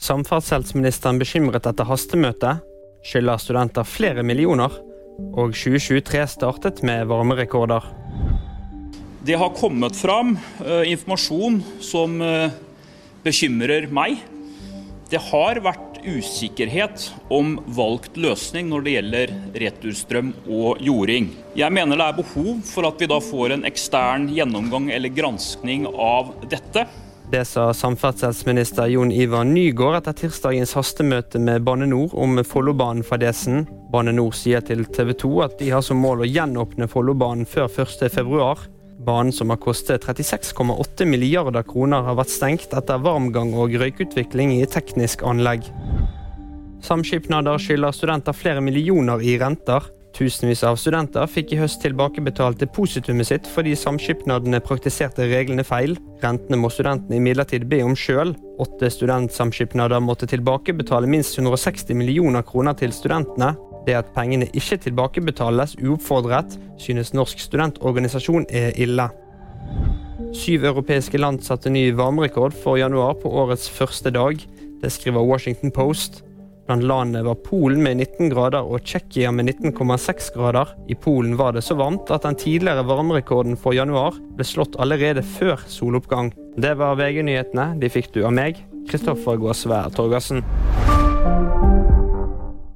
Samferdselsministeren bekymret etter hastemøtet. Skylder studenter flere millioner. Og 2023 startet med varmerekorder. Det har kommet fram uh, informasjon som uh, bekymrer meg. Det har vært usikkerhet om valgt løsning når det gjelder returstrøm og jording. Jeg mener det er behov for at vi da får en ekstern gjennomgang eller granskning av dette. Det sa samferdselsminister Jon Ivar Nygård etter tirsdagens hastemøte med Bane NOR om Follobanen-fadesen. Bane NOR sier til TV 2 at de har som mål å gjenåpne Follobanen før 1.2. Banen som har kostet 36,8 milliarder kroner, har vært stengt etter varmgang og røykutvikling i teknisk anlegg. Samskipnader skylder studenter flere millioner i renter. Tusenvis av studenter fikk i høst tilbakebetalt depositumet sitt fordi samskipnadene praktiserte reglene feil. Rentene må studentene imidlertid be om sjøl. Åtte studentsamskipnader måtte tilbakebetale minst 160 millioner kroner til studentene. Det at pengene ikke tilbakebetales uoppfordret, synes Norsk studentorganisasjon er ille. Syv europeiske land satte ny varmerekord for januar på årets første dag. Det skriver Washington Post. Blant landene var Polen med 19 grader og Tsjekkia med 19,6 grader. I Polen var det så varmt at den tidligere varmerekorden for januar ble slått allerede før soloppgang. Det var VG-nyhetene. De fikk du av meg, Kristoffer Gåsvær Torgersen.